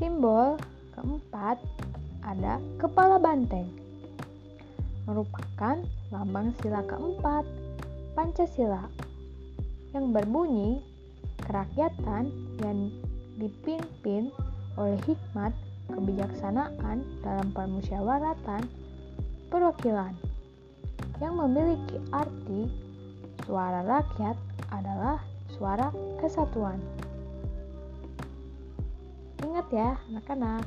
Simbol keempat ada kepala banteng. Merupakan lambang sila keempat Pancasila yang berbunyi kerakyatan yang dipimpin oleh hikmat kebijaksanaan dalam permusyawaratan perwakilan yang memiliki arti suara rakyat adalah suara kesatuan. Ingat ya, anak-anak.